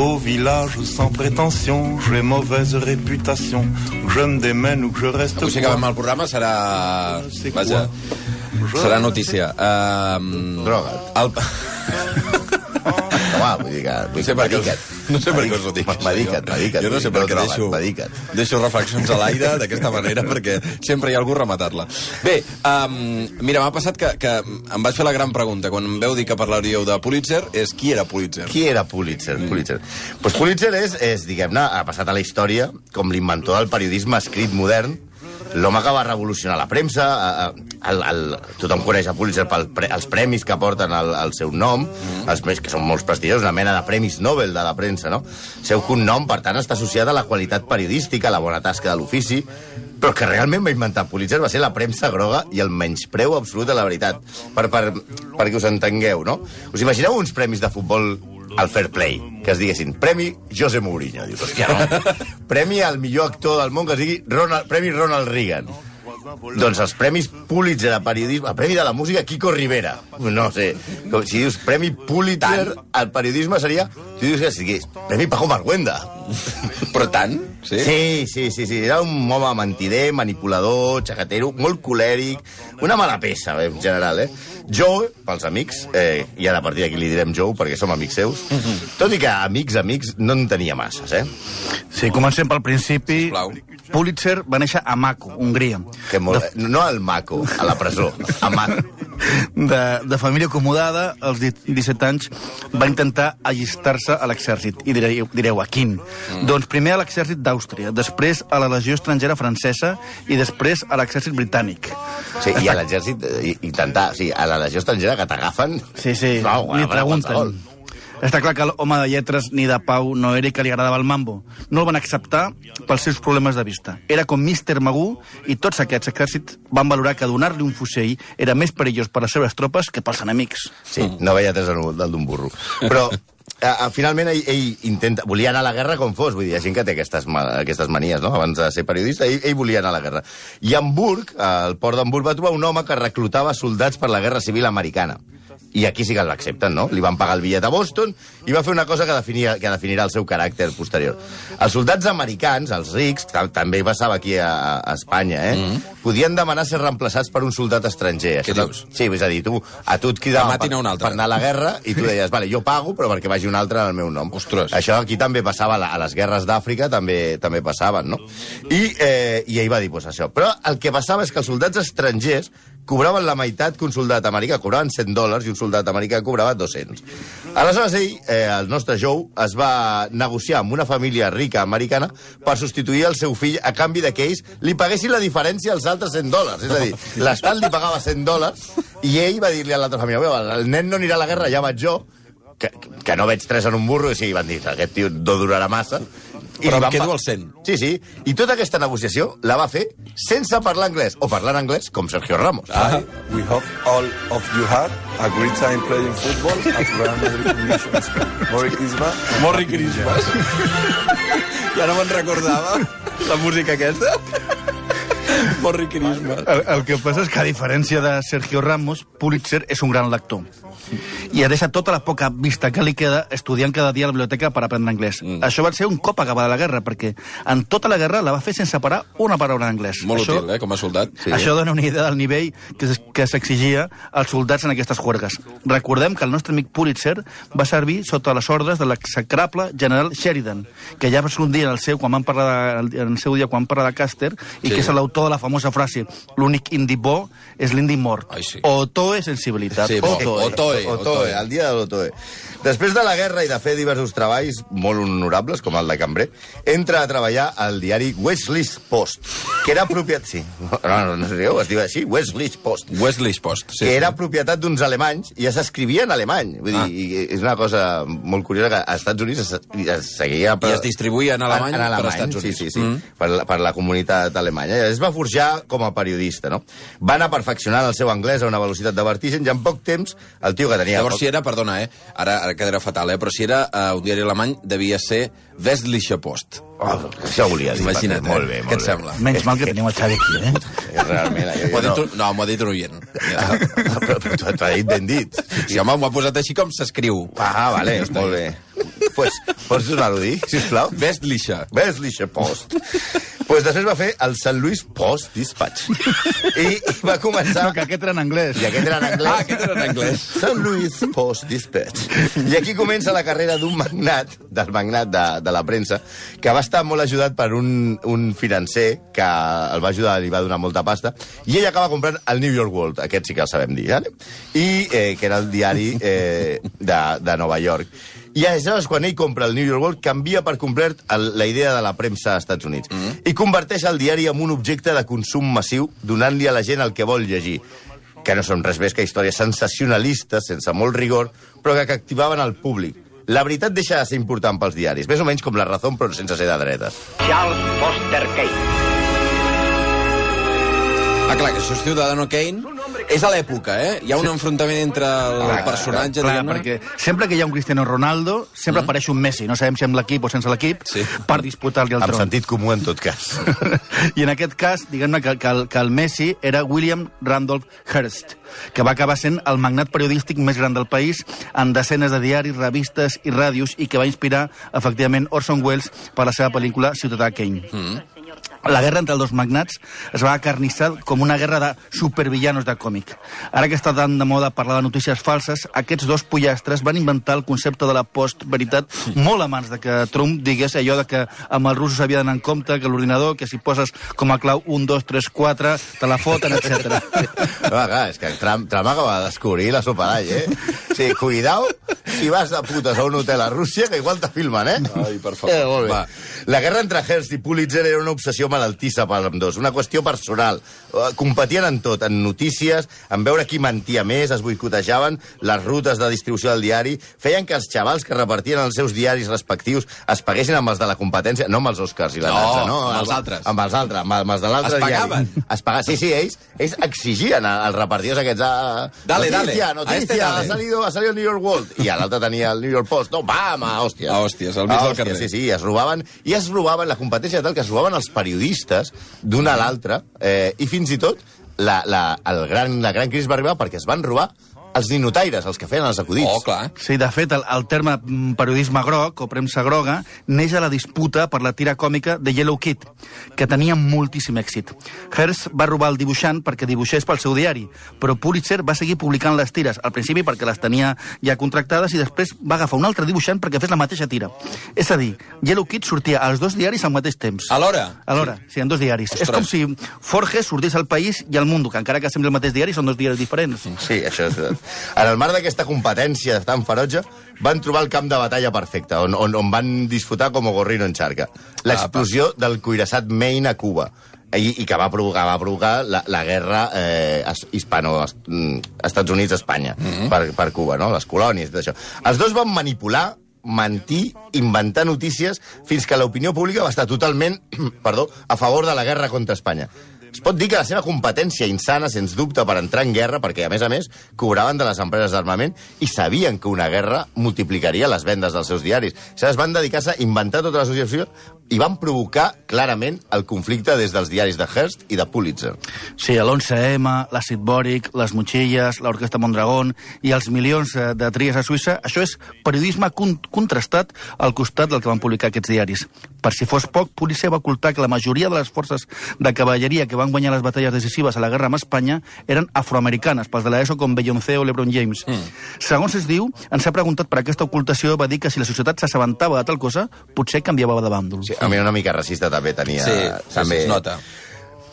Au village sans prétention, j'ai mauvaise réputation. Je me démène ou que je reste... Avui si acabem el programa serà... Vaja, serà notícia. Uh, Droga't. El... Home, vull dir que... No sé per què, medica't. no sé per què us ho dic. Medica't, medica't. Jo no sé per què deixo, Medica't. deixo reflexions a l'aire d'aquesta manera, perquè sempre hi ha algú rematar-la. Bé, um, mira, m'ha passat que, que em vaig fer la gran pregunta. Quan em veu dir que parlaríeu de Pulitzer, és qui era Pulitzer? Qui era Pulitzer? Mm. Pulitzer. Pues Pulitzer és, és diguem-ne, ha passat a la història com l'inventor del periodisme escrit modern, l'home que va revolucionar la premsa, a- a- el, el, tothom coneix a Pulitzer pels pre, els premis que porten el, el seu nom, mm. els premis que són molt prestigiosos, una mena de premis Nobel de la premsa, no? El seu cognom, per tant, està associat a la qualitat periodística, a la bona tasca de l'ofici, però que realment va inventar Pulitzer va ser la premsa groga i el menyspreu absolut de la veritat. Per, per, perquè us entengueu, no? Us imagineu uns premis de futbol al Fair Play, que es diguessin Premi José Mourinho. Dius, hòstia, no? Premi al millor actor del món, que es digui Ronald, Premi Ronald Reagan. Doncs els premis Pulitzer de periodisme, el premi de la música Kiko Rivera. No sé, com si dius Premi Pulitzer al periodisme seria, si dius que sigui Premi Paco Marguenda. Però tant? Sí? Sí, sí, sí, sí. Era un home mentider, manipulador, xacatero, molt colèric, una mala peça, eh, en general, eh? Joe, pels amics, eh, i ara a partir d'aquí li direm Joe, perquè som amics seus, tot i que amics, amics, no en tenia masses, eh? Sí, comencem pel principi. Sisplau. Pulitzer va néixer a Mako, Hongria. Que molt... No al Maco, a la presó, a Maco. De, de família acomodada, als di- 17 anys va intentar allistar-se a l'exèrcit. I direu, direu a quin? Mm. Doncs primer a l'exèrcit d'Àustria, després a la legió estrangera francesa i després a l'exèrcit britànic. Sí, i a l'exèrcit, eh, intentar, sí, a la legió estrangera que t'agafen... Sí, sí, ni bueno, pregunten. qualsevol. Està clar que l'home de lletres ni de Pau no era que li agradava el mambo. No el van acceptar pels seus problemes de vista. Era com Mr. Magoo i tots aquests exèrcits van valorar que donar-li un fusell era més perillós per les seves tropes que pels enemics. Sí, no veia tres del d'un burro. Però a, a, finalment ell, ell intenta, volia anar a la guerra com fos, vull dir, hi gent que té aquestes, aquestes manies, no? Abans de ser periodista, ell, ell volia anar a la guerra. I a Hamburg, al port d'Hamburg, va trobar un home que reclutava soldats per la guerra civil americana. I aquí sí que l'accepten, no? Li van pagar el bitllet a Boston i va fer una cosa que, definia, que definirà el seu caràcter posterior. Els soldats americans, els rics, també passava aquí a, a Espanya, eh? Mm -hmm. podien demanar ser reemplaçats per un soldat estranger. Què Això- dius? Sí, és a dir, tu, a tu et cridaven per, un altre. per anar a la guerra i tu deies, vale, jo pago, però perquè vagi un altre en el meu nom. Ostres. Això aquí també passava, a les guerres d'Àfrica també també passaven, no? I, eh, I ell va dir, pues, això. Però el que passava és que els soldats estrangers cobraven la meitat que un soldat americà, cobraven 100 dòlars i un soldat americà cobrava 200. Aleshores ell, eh, el nostre Joe, es va negociar amb una família rica americana per substituir el seu fill a canvi de que ells li paguessin la diferència als altres 100 dòlars. És a dir, l'estat li pagava 100 dòlars i ell va dir-li a l'altra família, "Veu, el nen no anirà a la guerra, ja vaig jo, que, que no veig tres en un burro, i sí, van dir, aquest tio no durarà massa. Però li em quedo al 100. Sí, sí. I tota aquesta negociació la va fer sense parlar anglès, o parlant anglès, com Sergio Ramos. Ah. We hope all of you had a great time playing football at Real Madrid conditions. Merry Christmas. Morri Christmas. Ja no me'n recordava la música aquesta. Morri Christmas. El, el que passa és que, a diferència de Sergio Ramos, Pulitzer és un gran lector. I ha deixat tota la poca vista que li queda estudiant cada dia a la biblioteca per aprendre anglès. Mm. Això va ser un cop acabada la guerra, perquè en tota la guerra la va fer sense parar una paraula en anglès. Molt Això, útil, eh, com a soldat. Sí. Això dona una idea del nivell que, s'exigia als soldats en aquestes juergues. Recordem que el nostre amic Pulitzer va servir sota les ordres de l'execrable general Sheridan, que ja va ser un dia en el seu, quan van parlar de, en el seu dia quan parla de Caster, i Sí. que és l'autor de la famosa frase l'únic indi bo és l'indi mort. Ai, sí. Otoe sensibilitat. Sí, bo. Otoe. Otoe. Otoe, el dia de l'Otoe. Després de la guerra i de fer diversos treballs molt honorables, com el de cambrer, entra a treballar al diari Wesley's Post, que era propietat... Sí, no, no, no sé, es diu així, Wesley's Post. Wesley's Post. Sí, que era propietat d'uns alemanys i ja s'escrivia en alemany. Vull dir, Ah. i és una cosa molt curiosa que als Estats Units es, es seguia... I es distribuïa en alemany en, en per alemany, Estats Units. Sí, sí, sí, Mm. per, la, per la comunitat alemanya. I es va forjar com a periodista, no? Va anar perfeccionant el seu anglès a una velocitat de vertigen i en poc temps el tio que tenia... Llavors, poc... si era, perdona, eh? Ara, ara quedarà fatal, eh? Però si era uh, un diari alemany, devia ser Westliche Post. Oh, això volia dir. Imagina't, Molt eh? bé, Què molt et bé. sembla? Menys mal que tenim el Xavi aquí, eh? realment. Ha no, dit, no, m'ho ha dit un oient. Ja. però, però t'ho ha dit ben dit. Sí, home, m'ho ha posat així com s'escriu. Ah, vale, molt bé. Pues, pots donar-ho a dir, sisplau? Westlische. Westliche Post. Pues després va fer el St. Louis Post Dispatch. I, i va començar... No, que aquest era en anglès. I aquest era en anglès. Ah, aquest era en anglès. St. Louis Post Dispatch. I aquí comença la carrera d'un magnat, del magnat de, de la premsa, que va estar molt ajudat per un, un financer que el va ajudar, li va donar molta pasta, i ell acaba comprant el New York World, aquest sí que el sabem dir, eh? I, eh, que era el diari eh, de, de Nova York. I aleshores, quan ell compra el New York World, canvia per complet el, la idea de la premsa als Estats Units. Mm. I converteix el diari en un objecte de consum massiu, donant-li a la gent el que vol llegir que no són res més que històries sensacionalistes, sense molt rigor, però que captivaven el públic. La veritat deixa de ser important pels diaris, més o menys com la raó, però sense ser de dretes. Charles Foster Kane. Ah, clar, que això es diu Ciudadano Kane. És a l'època, eh? Hi ha un enfrontament entre el Clar, personatge... clar, diguem-ne. perquè sempre que hi ha un Cristiano Ronaldo, sempre apareix un Messi, no sabem si amb l'equip o sense l'equip, Sí. per disputar-li el Amb tron. sentit comú en tot cas. I en aquest cas, diguem-ne que, que, el, que el Messi era William Randolph Hearst, que va acabar sent el magnat periodístic més gran del país, en desenes de diaris, revistes i ràdios, i que va inspirar, efectivament, Orson Welles per la seva pel·lícula Ciutadà Kane. Mm. La guerra entre els dos magnats es va acarnissar com una guerra de supervillanos de còmic. Ara que està tan de moda parlar de notícies falses, aquests dos pollastres van inventar el concepte de la post-veritat molt abans de que Trump digués allò de que amb els russos havia d'anar en compte, que l'ordinador, que si poses com a clau 1, 2, 3, 4, te la foten, etc. No, clar, és que Trump, Trump acaba de descobrir la sopa d'all, eh? Sí, cuidao si vas de putes a un hotel a Rússia, que igual te filmen, eh? Ai, per favor. Eh, molt bé. Va. La guerra entre Hearst i Pulitzer era una obsessió malaltissa per amb dos, una qüestió personal. Eh, Competien en tot, en notícies, en veure qui mentia més, es boicotejaven les rutes de distribució del diari, feien que els xavals que repartien els seus diaris respectius es paguessin amb els de la competència, no amb els Oscars i la No, dansa, no? amb els altres. Amb els altres, amb, amb els de l'altre Es diari. pagaven? Es pagaven. Sí, sí, ells, ells exigien als repartidors aquests... A, Dale, noticia, dale. noticia, A este dale. ha salido, ha salido el New York World. I l'altre tenia el New York Post. No, pam, a hòsties. A hòsties, al mig del carrer. Sí, sí, es robaven, i es robaven, la competència tal que es robaven els periodistes d'un a l'altre, eh, i fins i tot la, la, el gran, la gran crisi va arribar perquè es van robar els ninotaires, els que feien els acudits. Oh, clar. Sí, de fet, el, el terme mm, periodisme groc o premsa groga neix a la disputa per la tira còmica de Yellow Kid, que tenia moltíssim èxit. Hearst va robar el dibuixant perquè dibuixés pel seu diari, però Pulitzer va seguir publicant les tires, al principi perquè les tenia ja contractades i després va agafar un altre dibuixant perquè fes la mateixa tira. És a dir, Yellow Kid sortia als dos diaris al mateix temps. Alhora? Alhora, sí, en dos diaris. Ostres. És com si Forges sortís al País i al Mundo, que encara que sembli el mateix diari, són dos diaris diferents. Sí, això és veritat. En el marc d'aquesta competència tan ferotge, van trobar el camp de batalla perfecte, on, on, on van disputar com gorrino en xarca. L'explosió del cuirassat Maine a Cuba. I, i que va provocar, va provocar la, la guerra eh, hispano mm, Estats Units-Espanya mm -hmm. per, per Cuba, no? les colònies i tot això. Els dos van manipular mentir, inventar notícies, fins que l'opinió pública va estar totalment perdó, a favor de la guerra contra Espanya. Es pot dir que la seva competència insana, sens dubte, per entrar en guerra, perquè, a més a més, cobraven de les empreses d'armament i sabien que una guerra multiplicaria les vendes dels seus diaris. Llavors van dedicar-se a inventar totes les associacions i van provocar clarament el conflicte des dels diaris de Hearst i de Pulitzer. Sí, l'11M, l'àcid bòric, les motxilles, l'orquestra Mondragón i els milions eh, de tries a Suïssa, això és periodisme con contrastat al costat del que van publicar aquests diaris. Per si fos poc, Pulitzer va ocultar que la majoria de les forces de cavalleria que van guanyar les batalles decisives a la guerra amb Espanya eren afroamericanes, pels de l'ESO com Beyoncé o LeBron James. Mm. Segons es diu, ens ha preguntat per aquesta ocultació, va dir que si la societat s'assabentava de tal cosa, potser canviava de bàndol. Sí, a mi una mica racista també tenia... Sí, sí, també... sí, es nota.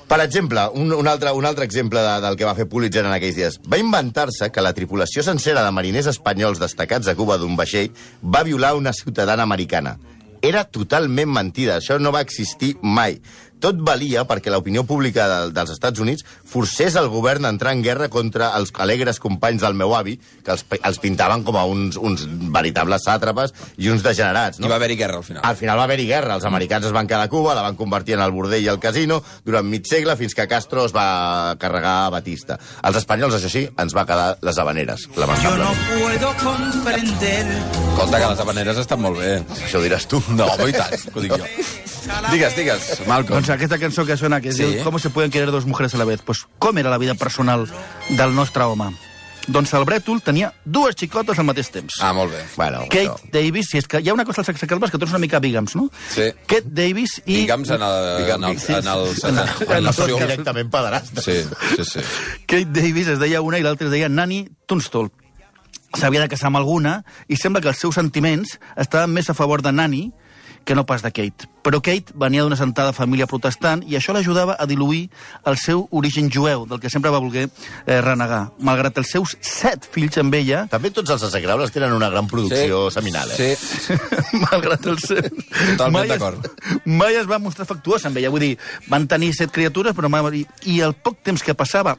Per exemple, un, un, altre, un altre exemple de, del que va fer Pulitzer en aquells dies. Va inventar-se que la tripulació sencera de mariners espanyols destacats a Cuba d'un vaixell va violar una ciutadana americana. Era totalment mentida, això no va existir mai. Tot valia perquè l'opinió pública de, dels Estats Units forcés el govern a entrar en guerra contra els alegres companys del meu avi, que els, els pintaven com a uns, uns veritables sàtrapes i uns degenerats. I No? va haver-hi guerra al final. Al final va haver-hi guerra. Els americans es van quedar a Cuba, la van convertir en el bordell i el casino durant mig segle fins que Castro es va carregar a Batista. Els espanyols, això sí, ens va quedar les habaneres, Yo no lamentablement. puedo comprender Escolta, que les habaneres estan molt bé. Això ho diràs tu. No, i tant, que ho dic jo. Digues, digues, Malcolm. Doncs aquesta cançó que sona, que es Sí. diu Com se pueden querer dos mujeres a la vez? Pues, com era la vida personal del nostre home? Doncs el Brètol tenia dues xicotes al mateix temps. Ah, molt bé. Bueno, Kate això. Davis, si és que hi ha una cosa als sexacalbes que tu ets una mica bigams, no? Sí. Kate Davis i... Digue'ms en el... En el, Sí, en el, sí. en el, en el, Tots en el directament pederastes. Sí, sí, sí. Kate Davis es deia una i l'altra es deia Nanny Tunstall. S'havia de casar amb alguna i sembla que els seus sentiments estaven més a favor de Nanny que no pas de Kate. Però Kate venia d'una sentada família protestant i això l'ajudava a diluir el seu origen jueu, del que sempre va voler eh, renegar. Malgrat els seus set fills amb ella, També tots els assegrables tenen una gran producció seminal, eh? Sí. malgrat el seu... Totalment mai d'acord. Mai es va mostrar afectuosa amb ella. Vull dir, van tenir set criatures, però mai... I el poc temps que passava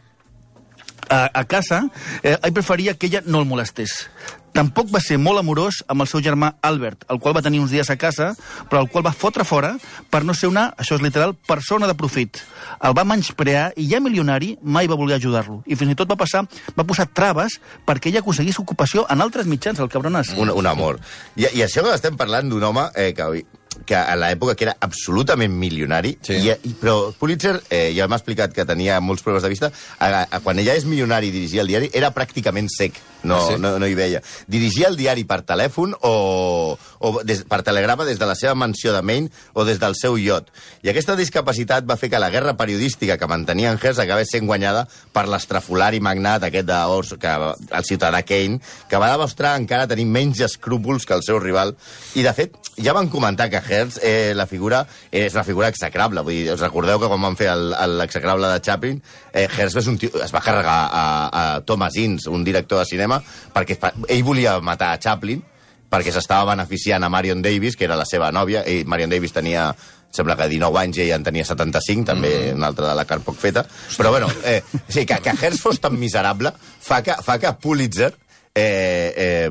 a, a casa, eh, ell preferia que ella no el molestés. Tampoc va ser molt amorós amb el seu germà Albert, el qual va tenir uns dies a casa, però el qual va fotre fora per no ser una, això és literal, persona de profit. El va menysprear i ja milionari mai va voler ajudar-lo. I fins i tot va passar, va posar traves perquè ella aconseguís ocupació en altres mitjans, el cabronàs. Un, un amor. I, I això que estem parlant d'un home eh, que, que a l'època que era absolutament milionari, Sí. i, i, però Pulitzer eh, ja m'ha explicat que tenia molts problemes de vista, a, a, quan ella és milionari i dirigia el diari, era pràcticament sec, no, Ah, sí? no, no hi veia. Dirigia el diari per telèfon o, o des, per telegrama des de la seva mansió de Maine o des del seu iot. I aquesta discapacitat va fer que la guerra periodística que mantenia en Hearst acabés sent guanyada per l'estrafolari magnat aquest d'Ors, que el ciutadà Kane, que va demostrar encara tenir menys escrúpols que el seu rival. I, de fet, ja van comentar que Hearst, eh, la figura, és una figura execrable. Vull dir, us recordeu que quan van fer l'execrable de Chaplin, eh, Hearst és un tio, es va carregar a, a Thomas Innes, un director de cinema, perquè fa- ell volia matar a Chaplin, perquè s'estava beneficiant a Marion Davis, que era la seva nòvia, i Marion Davis tenia sembla que 19 anys i ella en tenia 75, també mm. una altra de la carn poc feta. Però bueno, eh, sí, que, que Hearst fos tan miserable fa que, fa que Pulitzer eh, eh,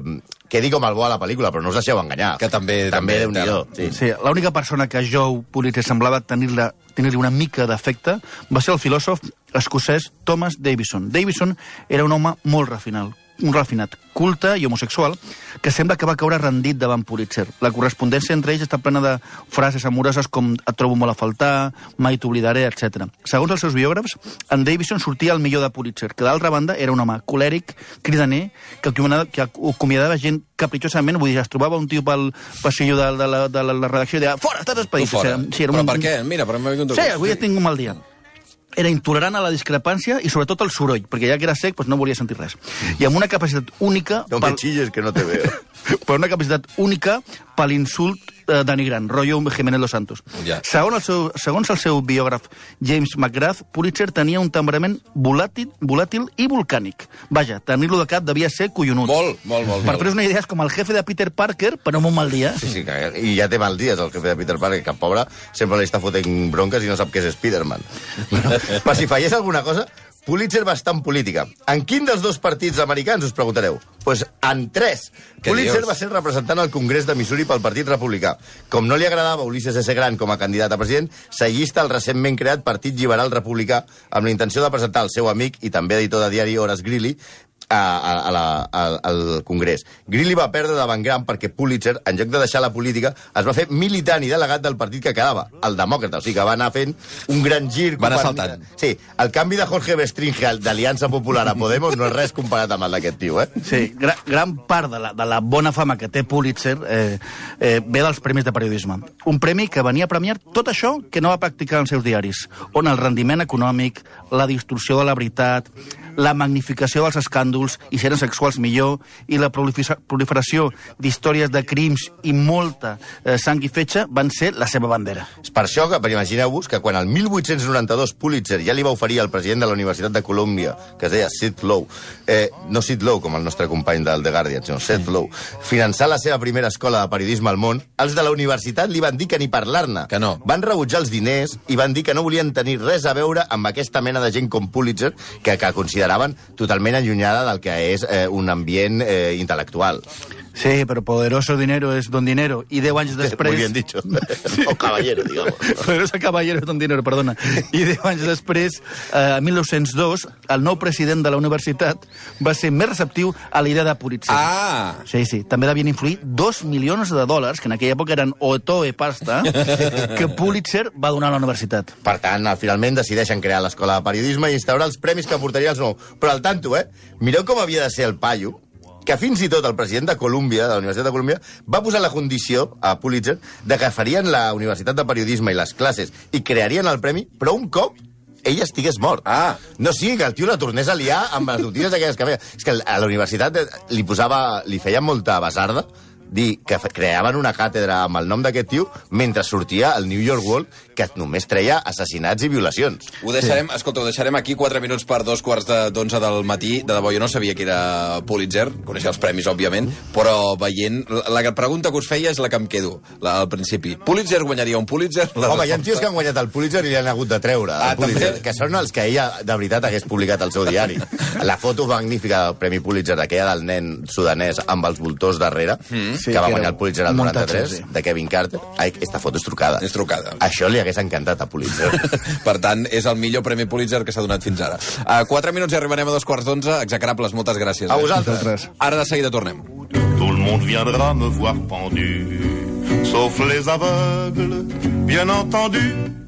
quedi com el bo a la pel·lícula, però no us deixeu enganyar. Que també- també, també déu nhi sí. Sí, l'única persona que Joe Pulitzer semblava tenir-li tenir una mica d'efecte va ser el filòsof escocès Thomas Davison. Davison era un home molt refinat, un refinat, culte i homosexual, que sembla que va caure rendit davant Pulitzer. La correspondència entre ells està plena de frases amoroses com et trobo molt a faltar, mai t'oblidaré, etc. Segons els seus biògrafs, en Davison sortia el millor de Pulitzer, que d'altra banda era un home colèric, cridaner, que acomiadava, que acomiadava gent capritxosament, vull dir, es trobava un tio pel passillo de, de, la, de la, redacció i deia, fora, estàs despedit. fora. O sigui, sí, era Però un- per què? Mira, però m'he vingut un Sí, avui he tingut un mal dia. Era intolerant a la discrepància i sobretot al soroll, perquè ja que era sec doncs no volia sentir res. I amb una capacitat única... No me chilles que no te veo. per una capacitat única per l'insult eh, denigrant, rotllo Jiménez Los Santos. Ja. Segons, el seu, segons el seu biògraf James McGrath, Pulitzer tenia un temperament volàtil, volàtil i volcànic. Vaja, tenir-lo de cap devia ser collonut. Molt, molt, molt. Per fer una idea, és com el jefe de Peter Parker, però amb un mal dia. Sí, sí, que, i ja té mal dies el jefe de Peter Parker, que pobre sempre li està fotent bronques i no sap què és Spiderman. Bueno, per si fallés alguna cosa, Pulitzer va estar en política. En quin dels dos partits americans, us preguntareu? Doncs pues en tres. Què Pulitzer dius? va ser representant al Congrés de Missouri pel Partit Republicà. Com no li agradava a Ulisses S. Grant com a candidat a president, s'allista al recentment creat Partit Liberal Republicà amb la intenció de presentar el seu amic i també editor de diari Horace Greeley a, a, a la, a, al Congrés. Greeley va perdre davant Grant perquè Pulitzer, en lloc de deixar la política, es va fer militant i delegat del partit que quedava, el demòcrata. O sigui que va anar fent un gran gir. Va anar compar- saltant. Sí, el canvi de Jorge Bestringe d'Aliança Popular a Podemos no és res comparat amb el d'aquest tio, eh? Sí, gran, gran part de la, de la bona fama que té Pulitzer eh, eh, ve dels premis de periodisme. Un premi que venia a premiar tot això que no va practicar en els seus diaris, on el rendiment econòmic, la distorsió de la veritat, la magnificació dels escàndols i eren sexuals millor, i la proliferació d'històries de crims i molta eh, sang i fetge van ser la seva bandera. És per això que, per imagineu-vos, que quan el 1892 Pulitzer ja li va oferir al president de la Universitat de Colòmbia, que es deia Sid Lowe, eh, no Sid Lowe, com el nostre company del The Guardian, sinó Sid Lowe, finançar la seva primera escola de periodisme al món, els de la universitat li van dir que ni parlar-ne. Que no. Van rebutjar els diners i van dir que no volien tenir res a veure amb aquesta mena de gent com Pulitzer, que, que consideraven totalment allunyada del que és eh, un ambient eh, intel·lectual. Sí, però poderoso dinero és don dinero. I 10 anys després... Muy bien dicho. o caballero, digamos. Poderoso caballero és don dinero, perdona. I 10 anys després, eh, 1902, el nou president de la universitat va ser més receptiu a la idea de Pulitzer. Ah! Sí, sí. També devien influir dos milions de dòlars, que en aquella època eren otoe pasta, que Pulitzer va donar a la universitat. Per tant, finalment decideixen crear l'escola de periodisme i instaurar els premis que portaria els nou. Però al tanto, eh? Mireu com havia de ser el paio, que fins i tot el president de Colúmbia, de la Universitat de Colúmbia, va posar la condició a Pulitzer de que farien la Universitat de Periodisme i les classes i crearien el premi, però un cop ell estigués mort. Ah. No sigui que el tio la tornés a liar amb les notícies aquelles que feia. És que a la universitat li posava, li feien molta basarda dir que creaven una càtedra amb el nom d'aquest tio mentre sortia el New York World que només treia assassinats i violacions. Ho deixarem, escolta, ho deixarem aquí 4 minuts per dos quarts de- d'onze del matí. De debò, jo no sabia que era Pulitzer, coneixia els premis, òbviament, però veient... La, la pregunta que us feia és la que em quedo, la, al principi. Pulitzer guanyaria un Pulitzer? La Home, hi ha resposta- tios que han guanyat el Pulitzer i li han hagut de treure Ah, el Pulitzer, també? que són els que ella de veritat hagués publicat al seu diari. La foto magnífica del Premi Pulitzer, aquella del nen sudanès amb els voltors darrere, mm, Sí, que va que guanyar el Pulitzer al un muntatge, 93, sí. de Kevin Carter. Ai, aquesta foto és trucada. És trucada. Això li hagués encantat a Pulitzer. per tant, és el millor Premi Pulitzer que s'ha donat fins ara. A 4 minuts i arribarem a dos quarts d'onze. Execrables, moltes gràcies. A eh? vosaltres. Ara de seguida tornem. Tout le monde viendra me voir pendu, sauf les aveugles, bien entendu.